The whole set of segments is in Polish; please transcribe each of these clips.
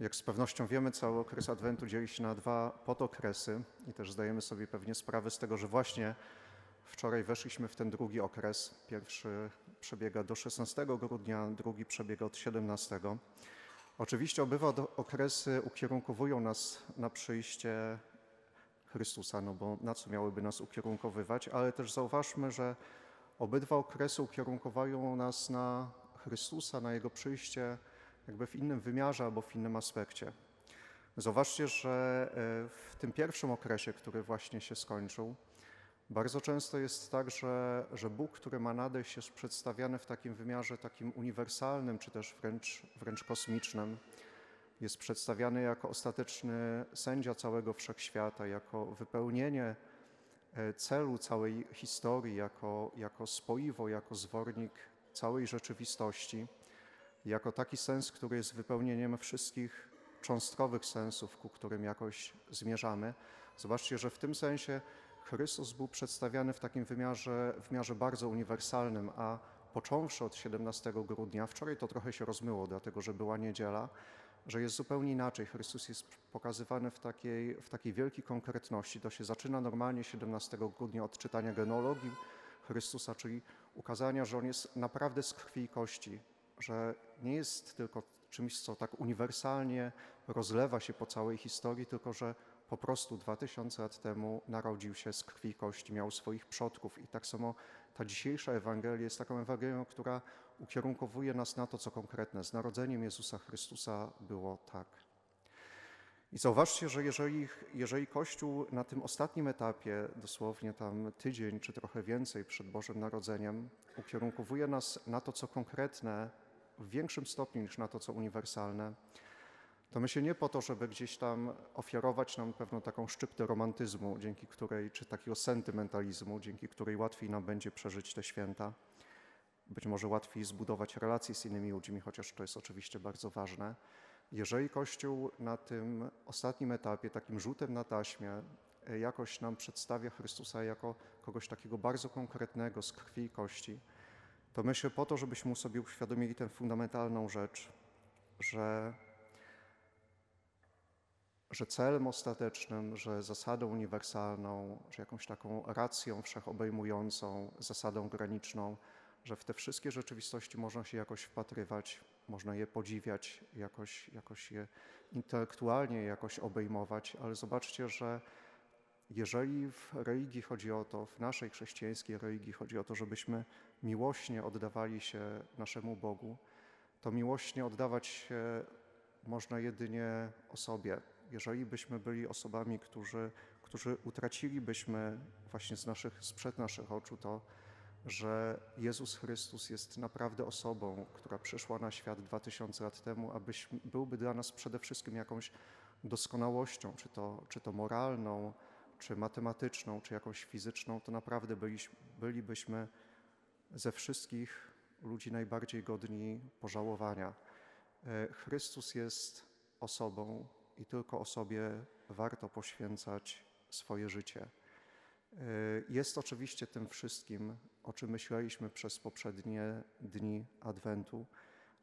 Jak z pewnością wiemy, cały okres Adwentu dzieli się na dwa podokresy i też zdajemy sobie pewnie sprawę z tego, że właśnie wczoraj weszliśmy w ten drugi okres. Pierwszy przebiega do 16 grudnia, drugi przebiega od 17. Oczywiście obywa okresy ukierunkowują nas na przyjście Chrystusa, no bo na co miałyby nas ukierunkowywać, ale też zauważmy, że obydwa okresy ukierunkowają nas na Chrystusa, na Jego przyjście jakby w innym wymiarze albo w innym aspekcie. Zauważcie, że e, w tym pierwszym okresie, który właśnie się skończył, bardzo często jest tak, że, że Bóg, który ma nadejść, jest przedstawiany w takim wymiarze takim uniwersalnym, czy też wręcz, wręcz kosmicznym. Jest przedstawiany jako ostateczny sędzia całego wszechświata, jako wypełnienie e, celu całej historii, jako, jako spoiwo, jako zwornik całej rzeczywistości, jako taki sens, który jest wypełnieniem wszystkich cząstkowych sensów, ku którym jakoś zmierzamy. Zobaczcie, że w tym sensie Chrystus był przedstawiany w takim wymiarze, wymiarze bardzo uniwersalnym, a począwszy od 17 grudnia, wczoraj to trochę się rozmyło, dlatego że była niedziela, że jest zupełnie inaczej. Chrystus jest pokazywany w takiej, w takiej wielkiej konkretności. To się zaczyna normalnie 17 grudnia od czytania genealogii Chrystusa, czyli ukazania, że On jest naprawdę z krwi i kości, że nie jest tylko czymś, co tak uniwersalnie rozlewa się po całej historii, tylko że po prostu 2000 lat temu narodził się z krwi kości, miał swoich przodków. I tak samo ta dzisiejsza Ewangelia jest taką Ewangelią, która ukierunkowuje nas na to, co konkretne. Z narodzeniem Jezusa Chrystusa było tak. I zauważcie, że jeżeli, jeżeli Kościół na tym ostatnim etapie, dosłownie tam tydzień czy trochę więcej przed Bożym Narodzeniem, ukierunkowuje nas na to, co konkretne, w większym stopniu niż na to, co uniwersalne, to my się nie po to, żeby gdzieś tam ofiarować nam pewną taką szczyptę romantyzmu, dzięki której, czy takiego sentymentalizmu, dzięki której łatwiej nam będzie przeżyć te święta. Być może łatwiej zbudować relacje z innymi ludźmi, chociaż to jest oczywiście bardzo ważne. Jeżeli Kościół na tym ostatnim etapie, takim rzutem na taśmie, e, jakoś nam przedstawia Chrystusa jako kogoś takiego bardzo konkretnego z krwi i kości, to myślę po to, żebyśmy sobie uświadomili tę fundamentalną rzecz, że że celem ostatecznym, że zasadą uniwersalną, że jakąś taką racją wszechobejmującą, zasadą graniczną, że w te wszystkie rzeczywistości można się jakoś wpatrywać, można je podziwiać, jakoś, jakoś je intelektualnie jakoś obejmować, ale zobaczcie, że jeżeli w religii chodzi o to, w naszej chrześcijańskiej religii chodzi o to, żebyśmy miłośnie oddawali się naszemu Bogu, to miłośnie oddawać się można jedynie osobie. Jeżeli byśmy byli osobami, którzy, którzy utracilibyśmy właśnie z naszych, sprzed naszych oczu to, że Jezus Chrystus jest naprawdę osobą, która przyszła na świat 2000 lat temu, abyś byłby dla nas przede wszystkim jakąś doskonałością, czy to, czy to moralną, czy matematyczną, czy jakąś fizyczną, to naprawdę byliś, bylibyśmy ze wszystkich ludzi najbardziej godni pożałowania. E, Chrystus jest osobą i tylko osobie warto poświęcać swoje życie. E, Jest oczywiście tym wszystkim, o czym myśleliśmy przez poprzednie dni Adwentu,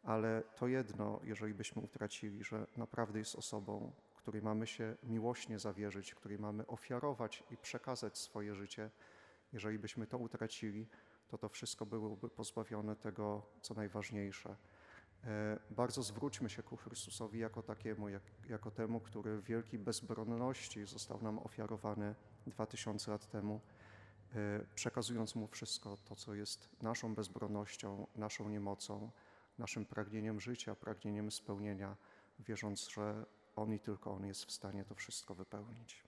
ale to jedno, jeżeli byśmy utracili, że naprawdę jest osobą, której mamy się miłośnie zawierzyć, której mamy ofiarować i przekazać swoje życie, jeżeli byśmy to utracili, to to wszystko byłoby pozbawione tego, co najważniejsze. E, Bardzo zwróćmy się ku Chrystusowi jako takiemu, jak, jako temu, który w wielkiej bezbronności został nam ofiarowany 2000 lat temu, e, przekazując Mu wszystko to, co jest naszą bezbronnością, naszą niemocą, naszym pragnieniem życia, pragnieniem spełnienia, wierząc, że On i tylko On jest w stanie to wszystko wypełnić.